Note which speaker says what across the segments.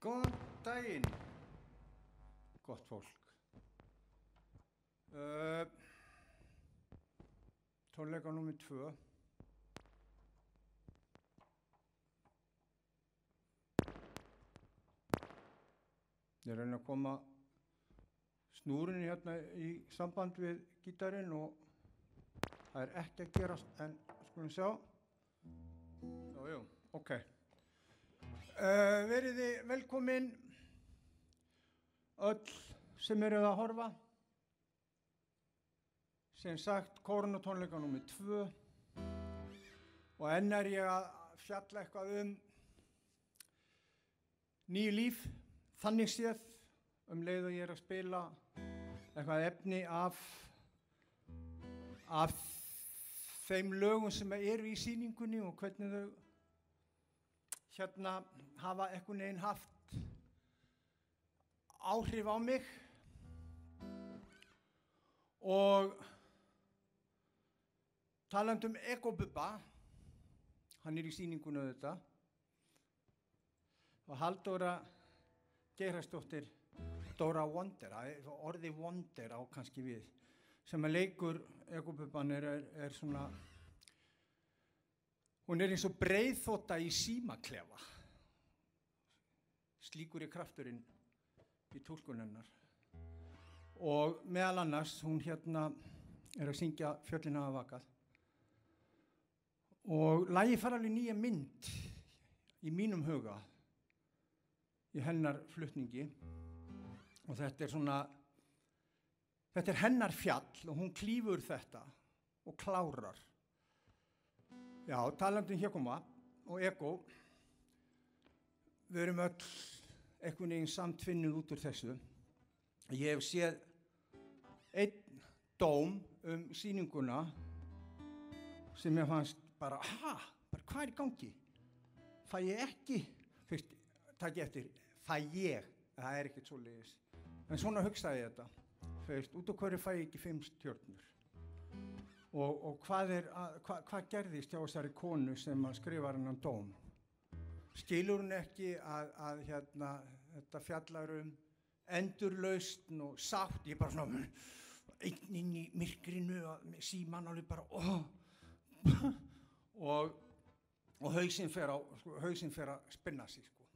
Speaker 1: Góðan daginn, gott fólk. Uh, tónleika nummið tvö. Ég reyna að koma snúrunni hérna í samband við gítarinn og það er ekki að gerast en skulum sjá. Jú, jú, ok. Uh, veriði velkomin öll sem eruð að horfa. Sem sagt, koronatónleika nummið tvö og enn er ég að fjalla eitthvað um nýju líf, þannig séð um leið og ég er að spila eitthvað efni af, af þeim lögum sem eru í síningunni og hvernig þau hérna hafa einhvern veginn haft áhrif á mig. Og taland um Ekobubba hann er í síningunum þetta og Halldóra Geirastóttir Dóra Wonder, orði Wonder á kannski við sem að leikur Ekobubban er, er, er svona Hún er eins og breiðþóta í símaklefa. Slíkur er krafturinn í tólkunennar. Og meðal annars, hún hérna er að syngja Fjöllina af vakað. Og lagi fara alveg nýja mynd í mínum huga í hennar flutningi. Og þetta er svona, þetta er hennar fjall og hún klýfur þetta og klárar. Já, talandum hér koma og ego, við erum öll einhvern veginn samtvinnuð út úr þessu. Ég hef séð einn dóm um síninguna sem ég fannst bara, ha, bara hvað er í gangi? Fæ ég ekki, fyrst, takk ég eftir, fæ ég, það er ekkert svo leiðis. En svona hugsaði ég þetta, fyrst, út á hverju fæ ég ekki fimm stjórnur? Og, og hvað, er, hva, hvað gerðist hjá þessari konu sem skrifar hennan dóm? Skilur hún ekki að, að hérna, þetta fjallar um endurlaustn og sátt, ég er bara svona einn inn í myrkrinu, síman alveg bara oh. og, og hausinn fer, sko, hausinn fer að spinna sig sko.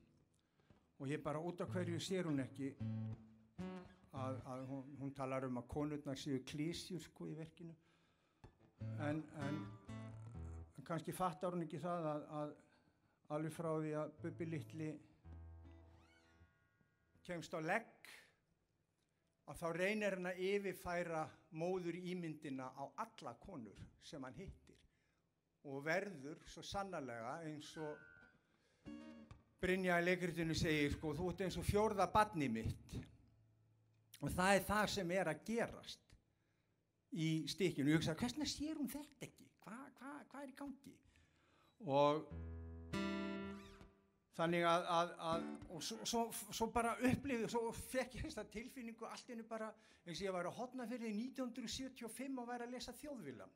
Speaker 1: og ég bara út af hverju sér hún ekki að, að hún, hún talar um að konurnar séu klísjur sko í verkinu en, en kannski fattar hún ekki það að, að alveg frá því að Bubi Littli kemst á legg að þá reynir hann að yfirfæra móður ímyndina á alla konur sem hann hittir og verður svo sannarlega eins og Brynja í leikritinu segir sko þú ert eins og fjórða badni mitt. Og það er það sem er að gerast í stikinu og ég hugsaði, hvernig sér hún þetta ekki? Hvað hva, hva er í gangi? Og þannig að, að, að og svo, svo, svo bara upplifið, svo fekk ég þessa tilfinningu allt innu bara eins og ég var að hotna fyrir 1975 og væri að lesa þjóðvilan.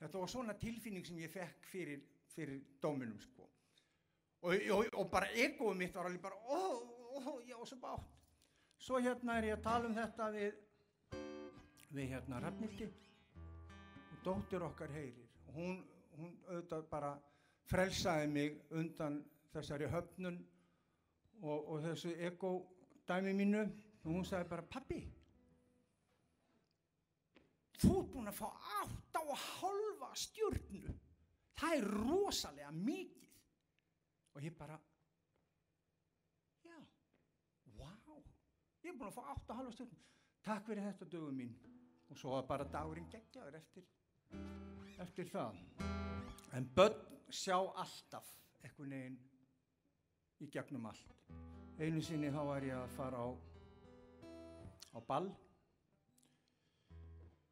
Speaker 1: Þetta var svona tilfinning sem ég fekk fyrir, fyrir dóminum sko. Og, og, og bara egoið mitt var alveg bara, ó, ó, já, svo bátt. Svo hérna er ég að tala um þetta við við hérna Rafnildi og dóttir okkar heyrir. Og hún, hún auðvitað bara frelsaði mig undan þessari höfnun og, og þessu ego-dæmi mínu. Og hún sagði bara pappi þú ert búin að fá átt á að halva stjórnu það er rosalega mikið. Og ég bara já, wow ég er búin að fá átt á að halva stjórnu takk fyrir þetta dögum mín og svo var bara dagurinn geggjaður eftir, eftir það. En börn sjá alltaf eitthvað neginn í gegnum allt. Einu sinni þá var ég að fara á, á ball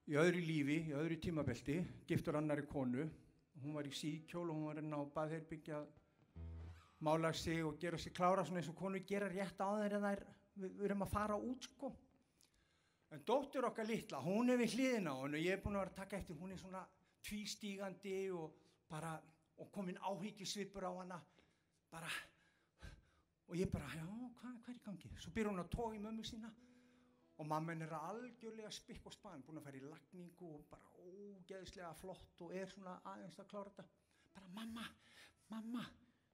Speaker 1: í öðru lífi, í öðru tímabelti, giftur annari konu. Hún var í síkjól og hún var enn á baðherbyggja að mála sig og gera sig klára svona eins og konu gera rétt á þeirra þær, við erum að fara út sko. En dóttur okkar litla, hún er við hliðina og ég er búin að vera að taka eftir, hún er svona tvístígandi og bara, og komin áhyggjusvipur á hana, bara, og ég bara, já, hvað, hvað er í gangi? Svo byrjar hún að tóa í mömmu sína og mamma henn er algjörlega spikk og spann, búin að fara í lagningu og bara ógeðslega flott og er svona aðeins að klára þetta. Bara, mamma, mamma,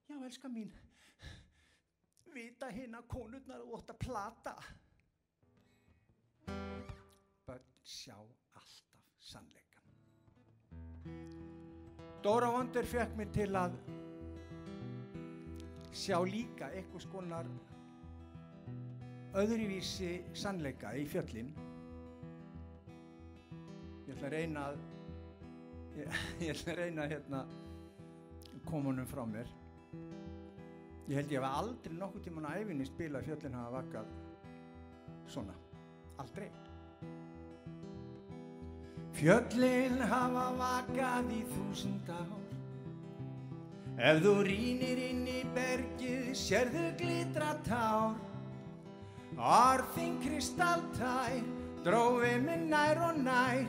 Speaker 1: já, elska mín, vita hérna konurnar og ótt að plata. Sjá alltaf sannleikan. Dóra Vondur fekk mér til að sjá líka eitthvað skonar öðruvísi sannleika í fjöllin. Ég ætla að reyna að, ég, ég ætla að reyna að hérna, koma honum frá mér. Ég held ég hef aldrei nokkuð tíman á æfinni spilað fjöllin hafa vakað svona. Aldrei. Fjöllin hafa vakað í þúsund ár. Ef þú rínir inn í bergið sérðu glitra tár Orðin kristaltær drófi mig nær og nær.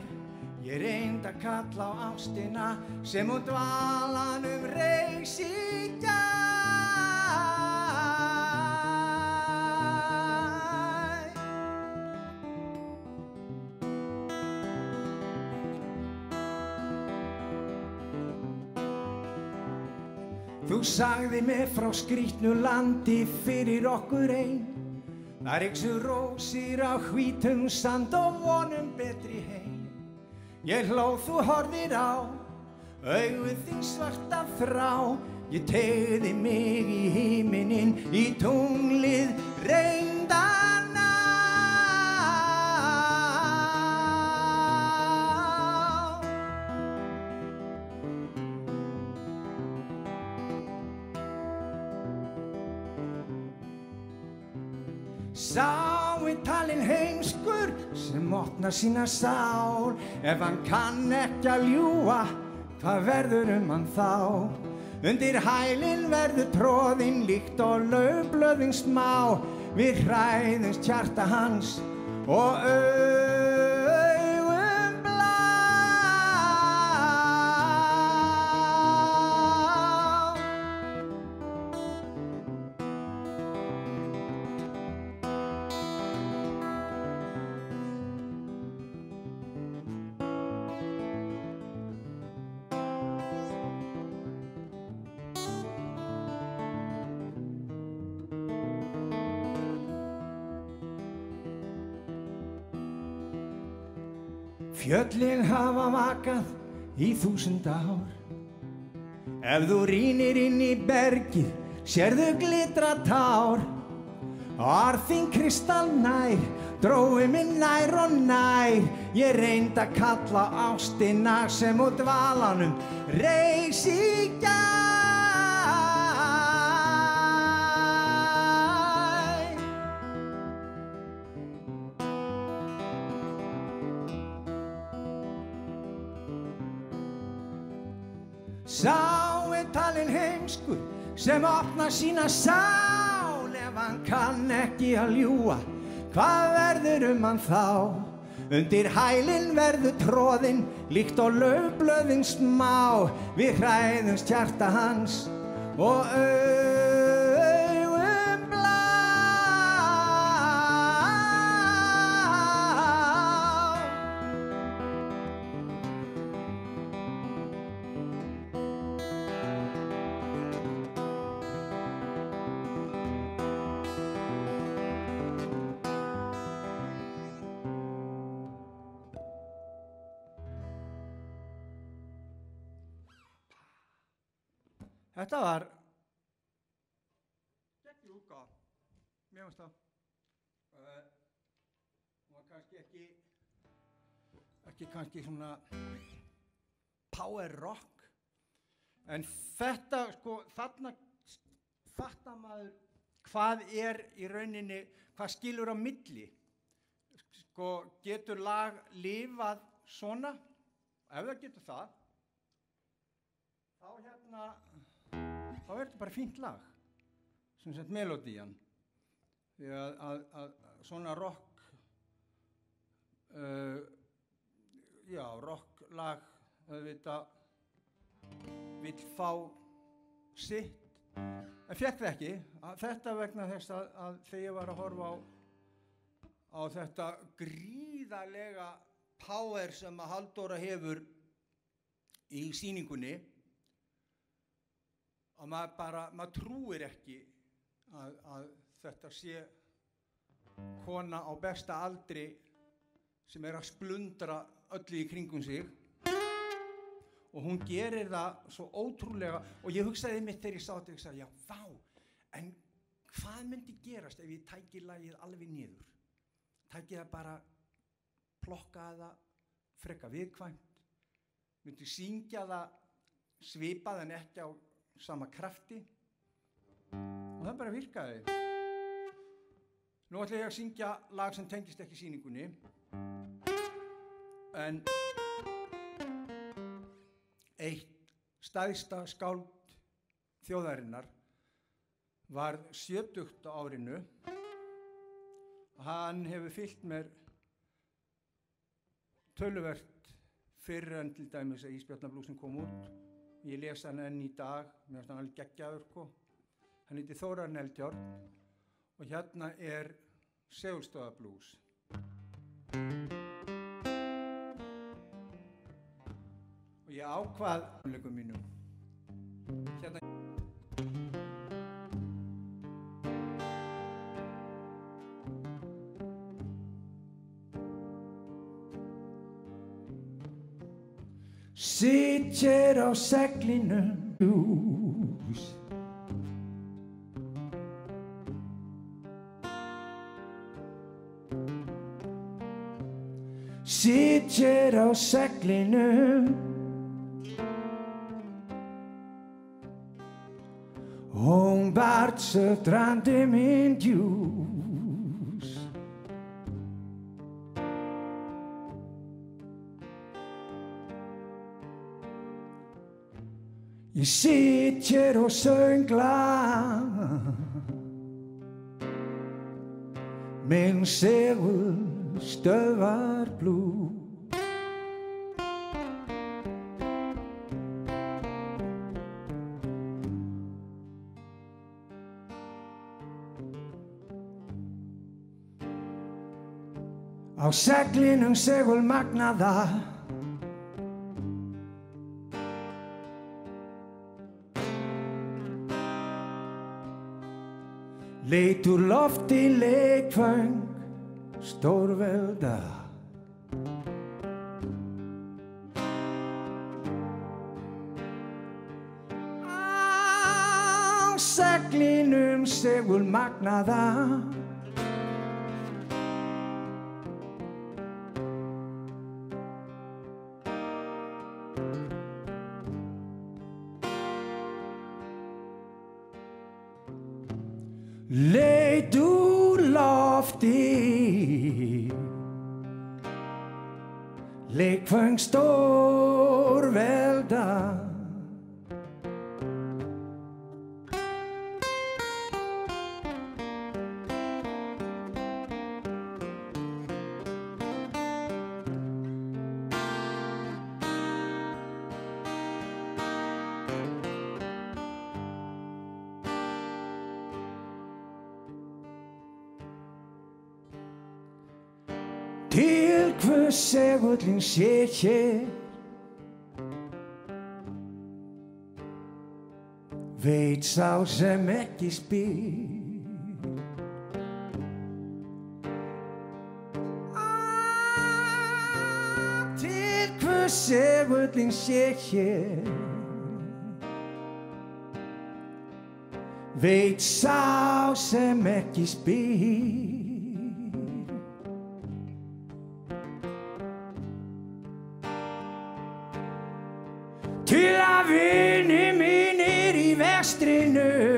Speaker 1: Ég reynd að kalla á ástina sem út valanum reys í gær Þú sagði mig frá skrítnu landi fyrir okkur einn Þar yksu rósir á hvítum sand og vonum betri heim. Ég hlóð þú horfir á auðvið þín svarta þrá Ég tegði mig í híminin í tunglið reyndana sem opnar sína sál Ef hann kann ekki að ljúa, hvað verður um hann þá? Undir hælinn verður tróðinn líkt og lögblöðin smá Við hræðumst hjarta hans og augum Fjöllin hafa vakað í þúsund ár. Ef þú rínir inn í bergið sérðu glitra tár Orðin kristall nær, drói minn nær og nær. Ég reynd að kalla ástina sem út valanum reys í gær Sá er talinn heimskur sem opnar sína sál ef hann kann ekki að ljúa hvað verður um hann þá? Undir hælinn verður tróðinn líkt og lögblöðin smá. Við hræðumst hjarta hans og augum ekki kannski svona power rock. En þetta, sko, þarna fattar maður hvað er í rauninni, hvað skilur á milli. Sko, getur lag lifað svona? Ef það getur það, þá hérna, þá er þetta bara fínt lag sem sett melodían því að, að, að svona rock uh, já, rocklag auðvitað vill fá sitt en fekk það ekki. Þetta vegna þess að, að þegar ég var að horfa á, á þetta gríðalega power sem að Halldóra hefur í síningunni að maður bara, maður trúir ekki að, að þetta sé kona á besta aldri sem er að splundra öllu í kringum sig. Og hún gerir það svo ótrúlega. Og ég hugsaði mitt þegar ég sá þetta ég hugsaði, já, vá en hvað myndi gerast ef ég tæki lagið alveg niður? Tæki það bara plokka það frekka viðkvæmt. Myndi syngja það svipað en ekki á sama krafti. Og það bara virkaði. Nú ætla ég að syngja lag sem tengist ekki síningunni en eitt stæðsta skáld þjóðarinnar var sjötugt árinu. Hann hefur fyllt mér töluvert fyrir en til dæmis að Ísbjarnablúsin kom út. Ég lesa hann enn í dag mér finnst hann alveg geggjaður sko. hann heiti Þóran Eldjárn og hérna er Segulstofablús ég ákvað tónleikum mínum. Hérna. Sitt hér á seglinu ljús Sitt hér á seglinu Sötrandi minn djús Ég sitt hér og söngla Minn segul stöðvar blú seglinum segul magnaða Leit úr lofti leikfang stórvelda Á seglinum segul magnaða Leit úr lofti. Leikfang stórvelda Til sé hér. Veit sá sem ekki spyr. Ah, Til hvers segullin sé hér? Veit sá sem ekki spyr Vini mínir í vestrinu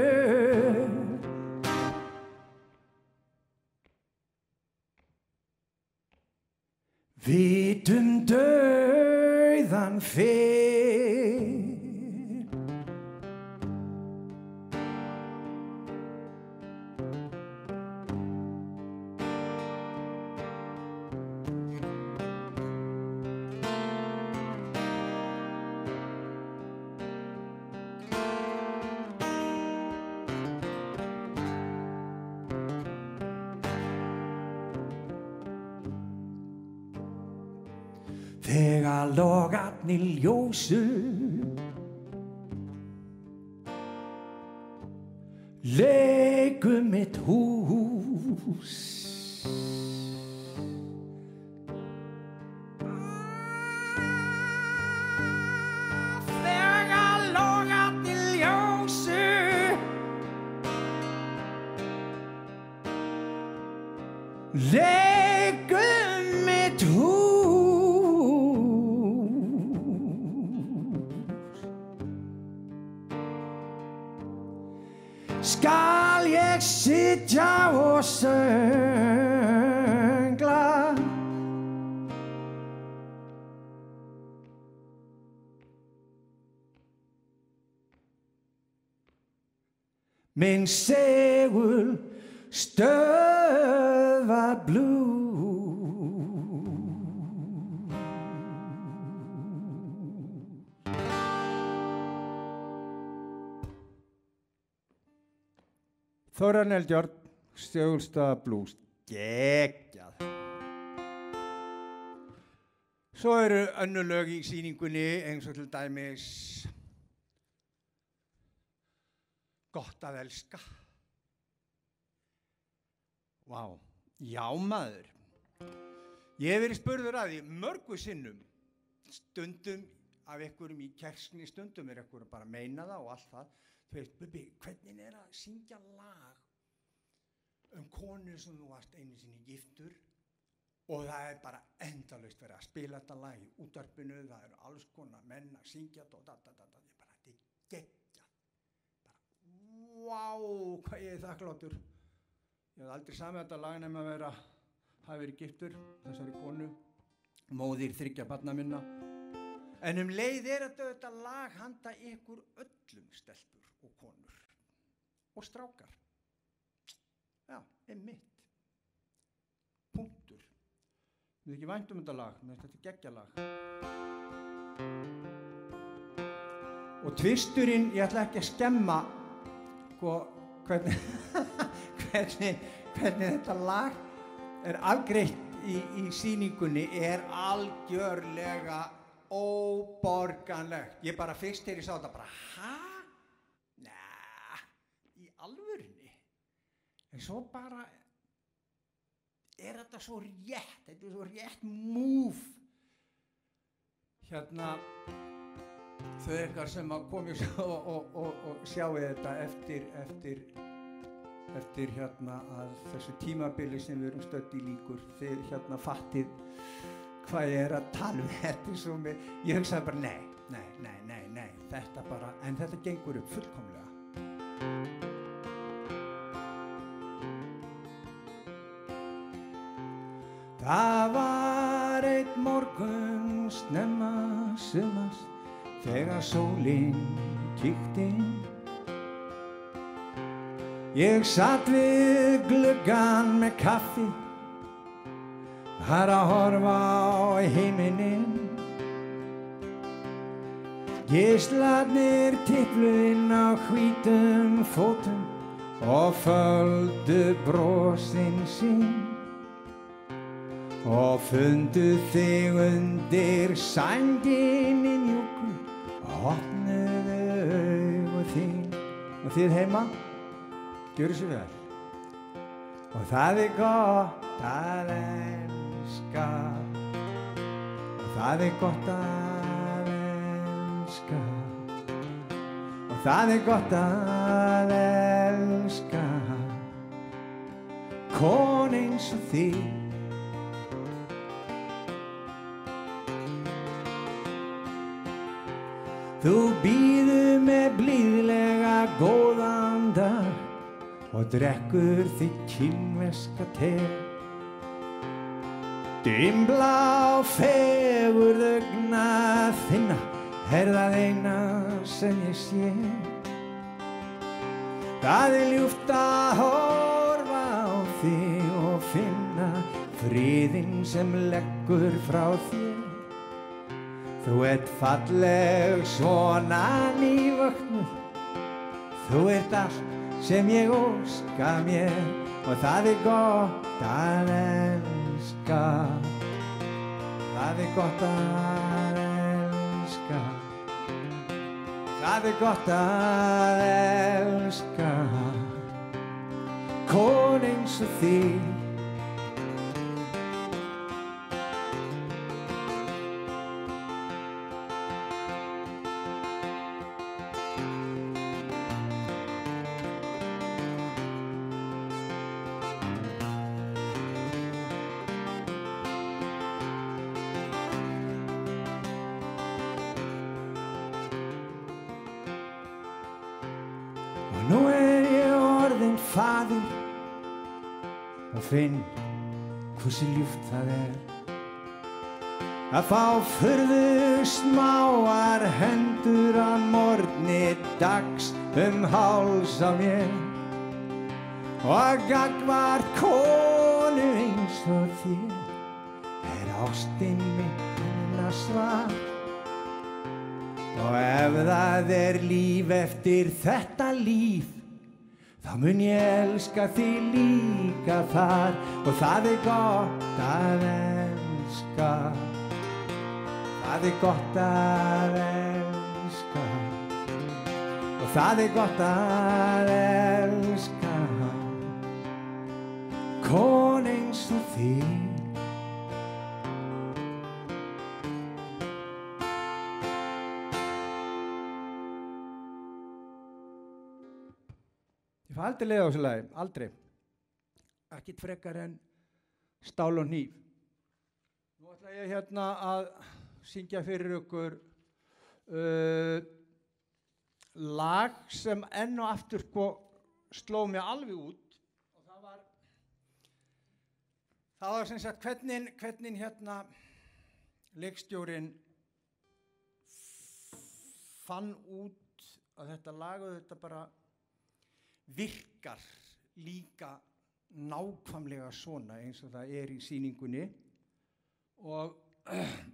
Speaker 1: skal ég sitja og söngla minn segul stöða blú Þóran Eldjórn, Stjólstaða Blues, geggjað. Svo eru önnu lög í síningunni eins og til dæmis Gott að elska. Vá, já maður. Ég hef verið spurður að því mörgu sinnum, stundum af einhverjum í kerskni, stundum er einhverjum bara að meina það og allt það. Veist, Bubi, hvernig er að syngja lag um konu sem þú varst einu sinni giftur og það er bara endalaust verið að spila þetta lag í útarpinu, það eru alls konar menn að syngja þetta og da, da, da, da, ég bara, þetta er geggjað. Bara, vá, hvað ég er þakkláttur. Ég hef aldrei samið þetta lag nefn að vera, hafi verið giftur, þessari konu, móðir þryggja barna minna. En um leið er þetta lag handa ykkur öllum stelpur og konur og strákar. Já, einmitt. Punktur. Mér er ekki vænt um þetta lag, þetta geggja lag. Og tvisturinn, ég ætla ekki að skemma sko, hvernig, hvernig, hvernig þetta lag er afgreitt í, í síningunni er algjörlega óborganlegt. Ég bara fyrst þegar ég sá þetta bara, hæ? En svo bara er þetta svo rétt, þetta er svo rétt múf. Hérna, þau ykkar sem að komið og, og, og, og sjáu þetta eftir, eftir, eftir hérna að þessu tímabili sem við erum stödd í líkur, þið hérna fattið hvað ég er að tala um þetta svo með, ég hugsaði bara nei, nei, nei, nei, nei, þetta bara, en þetta gengur upp fullkomlega. Það var eitt morgun snemma sumast þegar sólinn inn. Ég satt við gluggan með kaffi Har að horfa á heiminin Gíslarnir tippluðinn á hvítum fótum og földu brosin sín og fundu þig undir sænginni mjúku og opnuðu augu þín. Og þið heima, gjöru sér vel. Og það er gott að elska. Og það er gott að elska. Og það er gott að elska. Kon eins og þig Þú býðu með blíðlega góðan dag og drekkur því kynveska te. Dimblá fegur þögna þinna, er það eina sem ég sé. Það er ljúft að horfa á þig og finna friðinn sem leggur frá þér. Þú ert falleg svona nývöknuð, þú ert allt sem ég óska mér og það er gott að elska. Það er gott að elska. Það er gott að elska. Kon eins og þig faður og finn hversu ljúft það er. Að fá fyrðu smáar hendur á morgni dags um háls á mér. Og að gagvart konu eins og þér er ástinn minna svar Og ef það er líf eftir þetta líf Þá mun ég elska þig líka þar Og það er gott að elska. Það er gott að elska. Og það er gott að elska. Kon eins og þig Ég fæ aldrei leið á þessu lagi, aldrei. Ekkit frekar en stál og nýf. Nú ætla ég hérna að syngja fyrir ykkur uh, lag sem enn og aftur sko sló mig alveg út og það var það var sem sagt hvernig, hvernig hérna leikstjórin fann út að þetta lag og þetta bara virkar líka nákvæmlega svona eins og það er í síningunni og,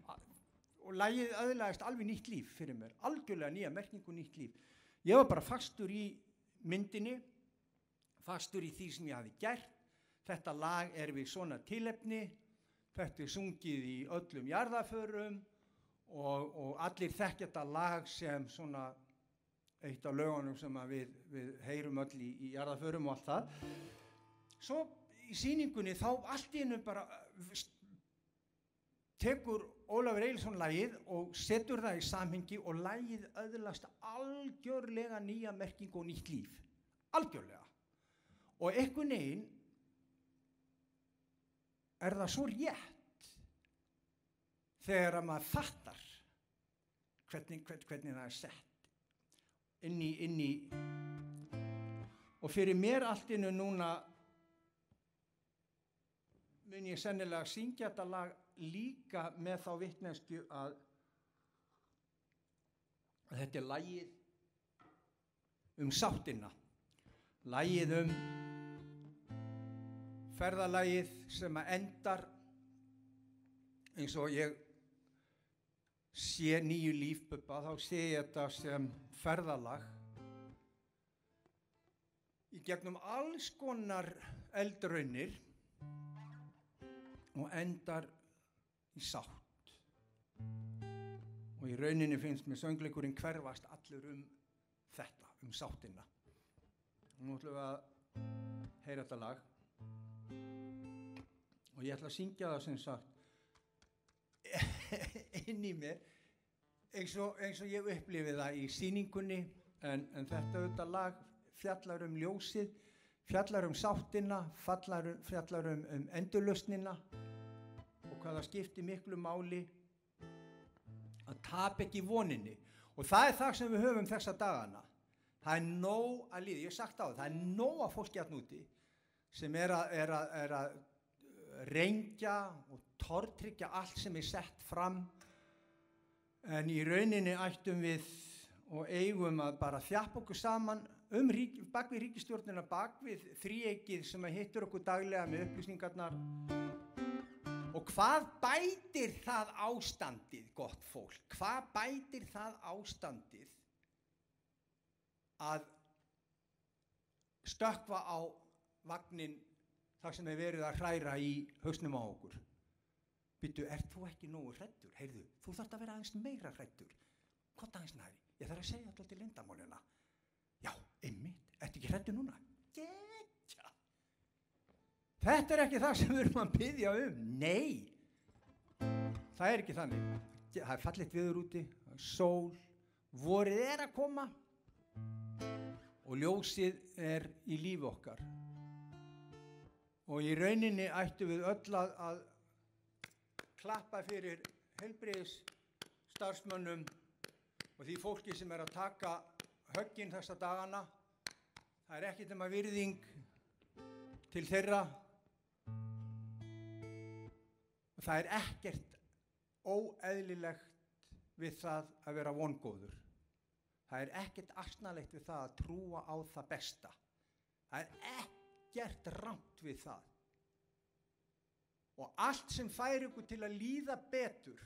Speaker 1: og lægið öðlaðist alveg nýtt líf fyrir mér, algjörlega nýja merkingu nýtt líf. Ég var bara fastur í myndinni, fastur í því sem ég hafi gert, þetta lag er við svona tilefni, þetta er sungið í öllum jarðaförum og, og allir þekkja þetta lag sem svona eitt af lögunum sem við, við heyrum öll í, í jarðaförum og allt það. Svo í síningunni þá allt í hennu bara tekur Ólafur Eilsson lagið og setur það í samhengi og lagið öðlast algjörlega nýja merking og nýtt líf. Algjörlega. Og einhvern veginn er það svo rétt þegar að maður fattar hvernig, hvernig, hvernig það er sett inn í, inn í. Og fyrir mér allt innu núna mun ég sennilega syngja þetta lag líka með þá vittnesku að, að þetta er lagið um sáttina. Lagið um ferðalagið sem að endar eins og ég sé nýju lífbubba þá sé ég þetta sem ferðalag í gegnum alls konar eldraunir og endar í sátt. Og í rauninni finnst mér söngleikurinn hverfast allur um þetta, um sáttina. Og nú ætlum við að heyra þetta lag. Og ég ætla að syngja það sem sagt inn í mér eins og, eins og ég upplifið það í síningunni en, en þetta auðvitað lag fjallar um ljósið fjallar um sáttina fjallar, fjallar um, um endurlausnina og hvaða skiptir miklu máli að tap ekki voninni. Og það er það sem við höfum þessa dagana. Það er nóg að líði, ég hef sagt á það það er nóg að fólki að núti sem er að, að, að reyngja og tortryggja allt sem er sett fram. En í rauninni ættum við og eigum að bara þjappa okkur saman um rík, bak við ríkistjórnina, bak við þríegið sem hittur okkur daglega með upplýsingarnar. Og hvað bætir það ástandið, gott fólk, hvað bætir það ástandið að stökva á vagnin þar sem er verið að hræra í hausnum á okkur byttu, er þú ekki nógu hrættur? Heyrðu, þú þarft að vera aðeins meira hrættur. Hvað aðeins næri? Ég þarf að segja alltaf til lindamálina. Já, einmitt, ertu ekki hrættur núna? Gekja. Þetta er ekki það sem við erum að byggja um. Nei, það er ekki þannig. Það er fallit viður úti, sól, vorið er að koma og ljósið er í lífi okkar og í rauninni ættu við öll að, að klappa fyrir helbriðis starfsmönnum og því fólki sem er að taka högginn þessa dagana það er ekkert um að virðing til þeirra og það er ekkert óeðlilegt við það að vera vongóður Það er ekkert asnalegt við það að trúa á það besta. Það er ekkert rámt við það. Og allt sem fær ykkur til að líða betur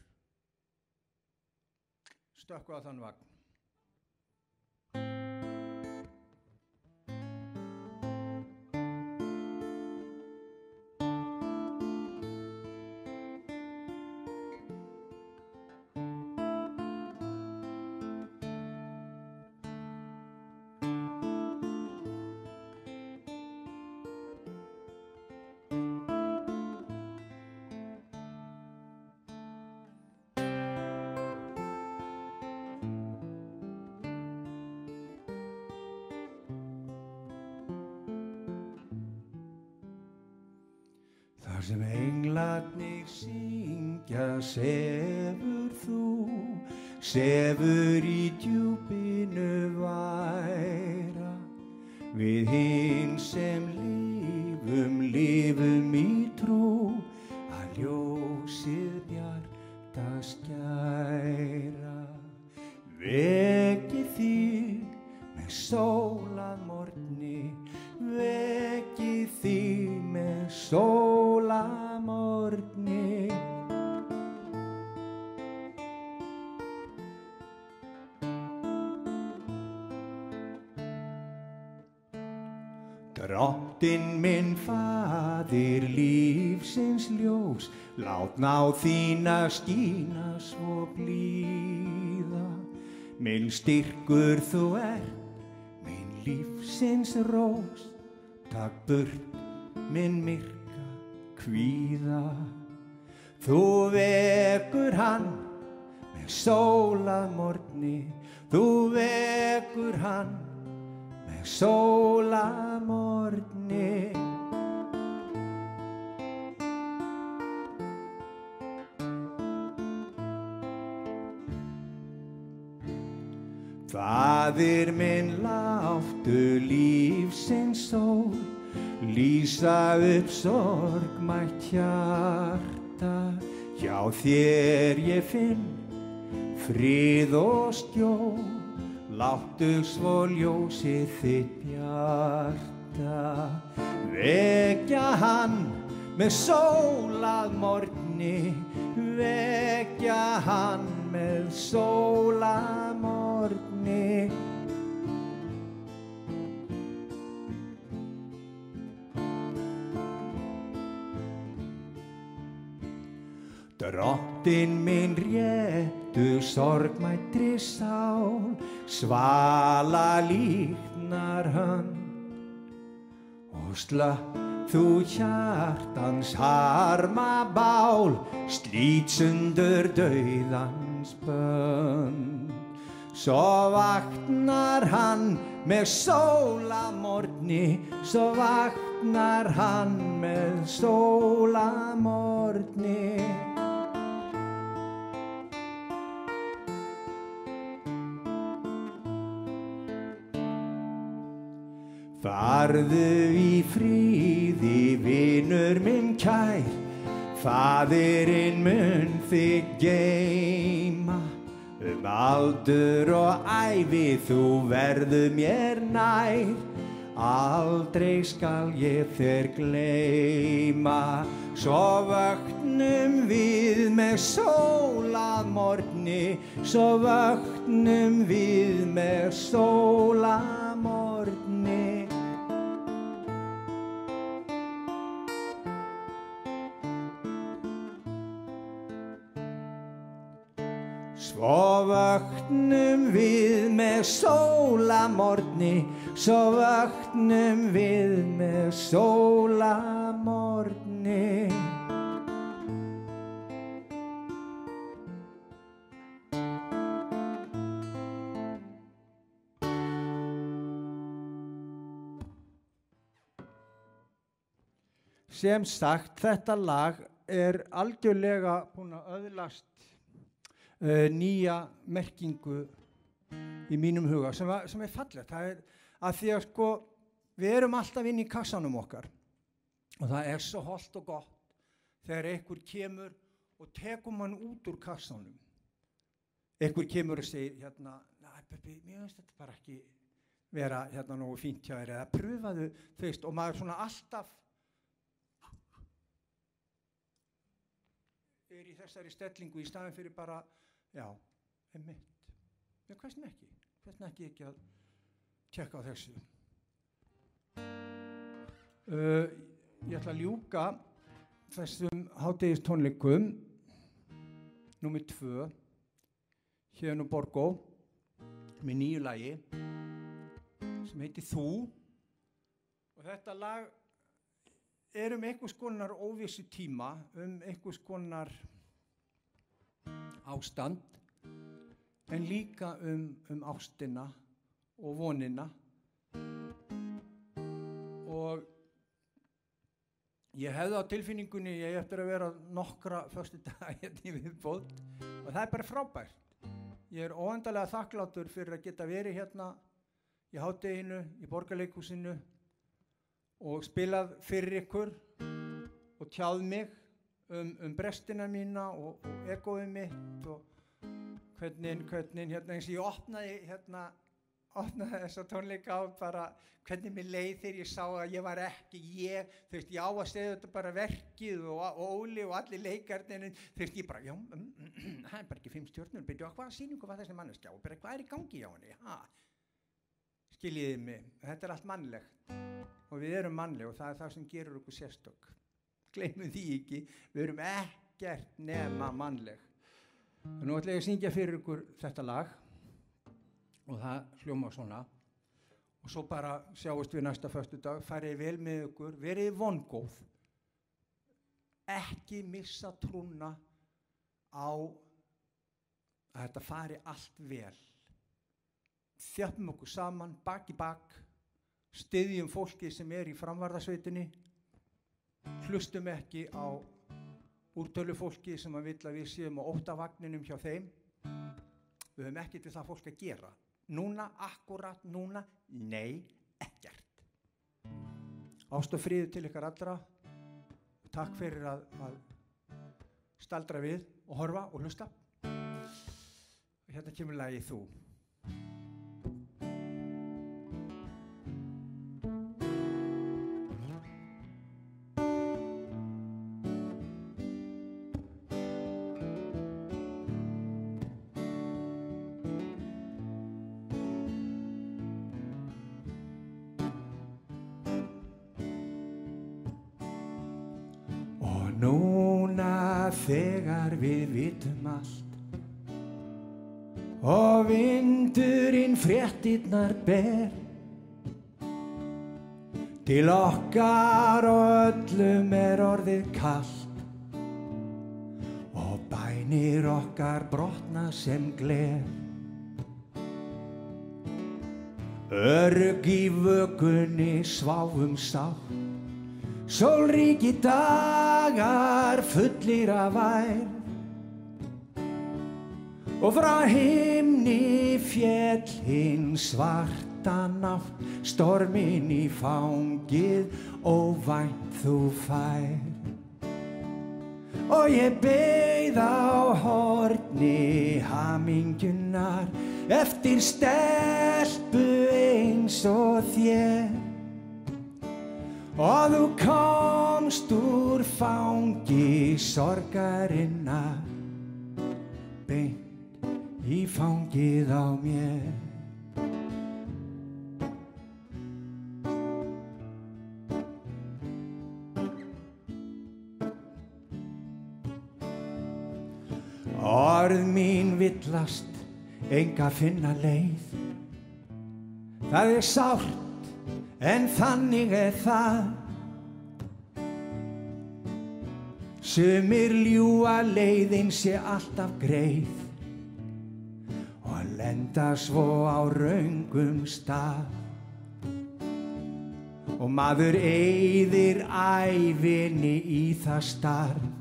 Speaker 1: stökku á þann vagn. Þar sem englarnir syngja sefur þú, sefur í djúpinu Minn styrkur þú er, minn lífsins rós, takk burt minn myrka kvíða. Þú vekur hann með sólað morgni, þú vekur hann með sólað Fadir minn láttu lífsins sól, lýsa upp sorgmætt hjarta. Hjá þér ég finn frið og stjól, láttu svo ljósið þitt bjarta. Vekja hann með sólað morgni, vekja hann með sólað morgni. Drottin minn réttu sorgmættri sál, svala líknar hönd og slöpp þú hjartans harma bál, slít sundur dauðans bönd. Svo vaknar hann með sólamorni, svo vaknar hann með sólamorni. Farðu í fríði, vinur minn kær, fadirinn mun þig geima. Um aldur og æfi þú verðu mér nær, aldrei skal ég þér gleima. Svo vöknum við með sólað morgni, svo vöknum við með sólað morgni. Svo vögnum við með sólamorni, svo vögnum við með sólamorni. Sem sagt, þetta lag er algjörlega búin að öðlast uh, nýja merkingu í mínum huga sem, var, sem er fallið. Það er að því að sko við erum alltaf inn í kassanum okkar og það er svo holdt og gott þegar einhver kemur og tekum hann út úr kassanum. Einhver kemur og segir hérna, Böbbi, mér finnst þetta bara ekki vera hérna nógu fínt hjá þér eða pröfaðu, þú veist, og maður svona alltaf er í þessari stellingu í staðin fyrir bara, já, emitt. Já, hversin ekki? Hversin ekki ekki að tjekka á þessu? Uh, ég ætla að ljúka þessum hátegistónleikum nummið tvö hérna Borgó með nýju lagi sem heitir Þú og þetta lag er um einhvers konar óvissu tíma, um einhvers konar ástand, en líka um, um ástina og vonina. Og ég hefði á tilfinningunni, ég eftir að vera nokkra förstu dag hérna í viðbót og það er bara frábært. Ég er óendalega þakklátur fyrir að geta verið hérna í hátteginu, í borgarleikúsinu og spilað fyrir ykkur og tjáð mig um, um brestina mína og, og egoið mitt og hvernig, hvernig hérna eins og ég opnaði hérna opnaði þessa tónleika á bara hvernig mér leið þegar ég sá að ég var ekki ég, þú veist, ég á að segja þetta bara verkið og, Óli og allir leikarnir, þú veist, ég bara já, mm, mm, mm, það er bara ekki fimm stjórnur byrju, hvaða síningu var þessi manneskja? Og bara hvað er í gangi á henni, ha? Skiljiðið mig, þetta er allt mannlegt. Og við erum mannleg og það er það sem gerur okkur sérstokk gleymum því ekki, við erum ekkert nema mannleg. Nú ætla ég að syngja fyrir ykkur þetta lag. Og það hljóma svona. Og svo bara sjáumst við næsta förstu dag, farið vel með ykkur. Verið vongóð. Ekki missa trúna á að þetta fari allt vel. Þjöfum okkur saman bak í bak. Styðjum fólki sem er í framvarðasveitinni hlustum ekki á úrtölu fólki sem að vilja við séum á óttavagninum hjá þeim. Við höfum ekki til það fólk að gera. Núna, akkurat núna nei, ekkert. Ást og fríðu til ykkar allra. Takk fyrir að, að staldra við og horfa og hlusta. Hérna kemur lagið þú þegar við vitum allt og vindurinn fréttinnar ber til okkar og öllum er orðið kallt og bænir okkar brotna sem gler. Örg í vögunni sváum sátt Sólríki dagar fullir af vær og frá himni fjell hinn svarta nátt stormin í fangið og vænt þú fær. Og ég beigð á horni hamingunar eftir stelpu eins og þér og þú komst úr fangi sorgarinnar beint í fangið á mér Gjörð mín villast, enga finna leið. Það er sárt, en þannig er það. Sumir ljúa leiðin sé alltaf greið og lenda svo á raungum stað. Og maður eyðir æfinni í það starf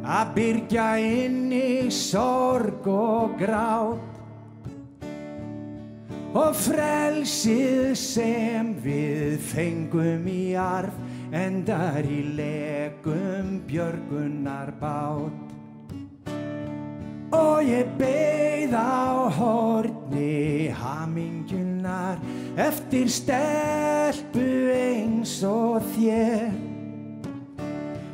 Speaker 1: að byrja inni sorg og grát og frelsið sem við fengum í arf endar í legum björgunar bát og ég beigð á horni hamingjunar eftir stelpu eins og þér.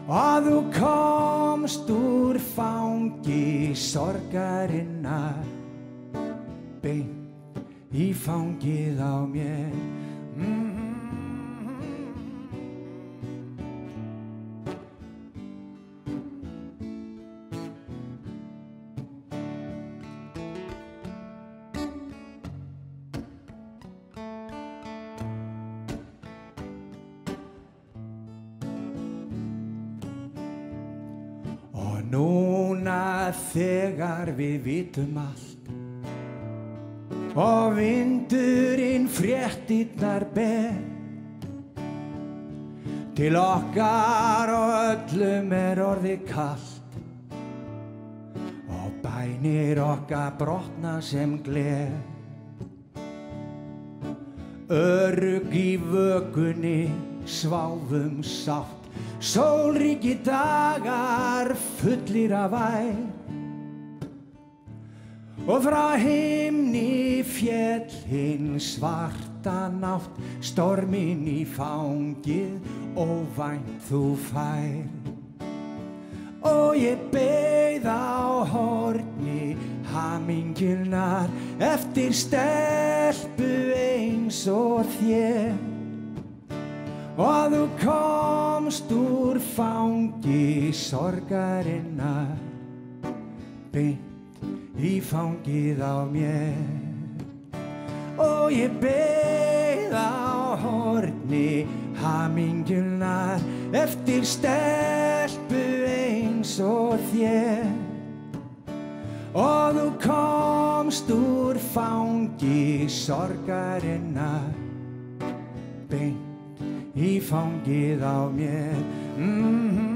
Speaker 1: Og þú komst úr fangi sorgarinnar beint í fangið á mér mm -hmm. Og núna þegar við vitum allt vindurinn fréttinnar ber til okkar og öllum er orðið kallt og bænir okkar brotna sem gler örug í vökunni sváfum sátt Sólríki dagar fullir af vær og frá himni fjell hinn svarta nátt stormin í fangið óvænt þú fær. Og ég beigð á horni hamingjunar eftir stelpu eins og þér. Og þú komst úr fangi sorgarinnar beint í fangið á mér og ég beigð á horni hamingjunar eftir stelpu eins og þér. Og þú komst úr fangi sorgarinnar beint í fangið á mér. Mm